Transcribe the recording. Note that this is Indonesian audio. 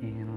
Yeah.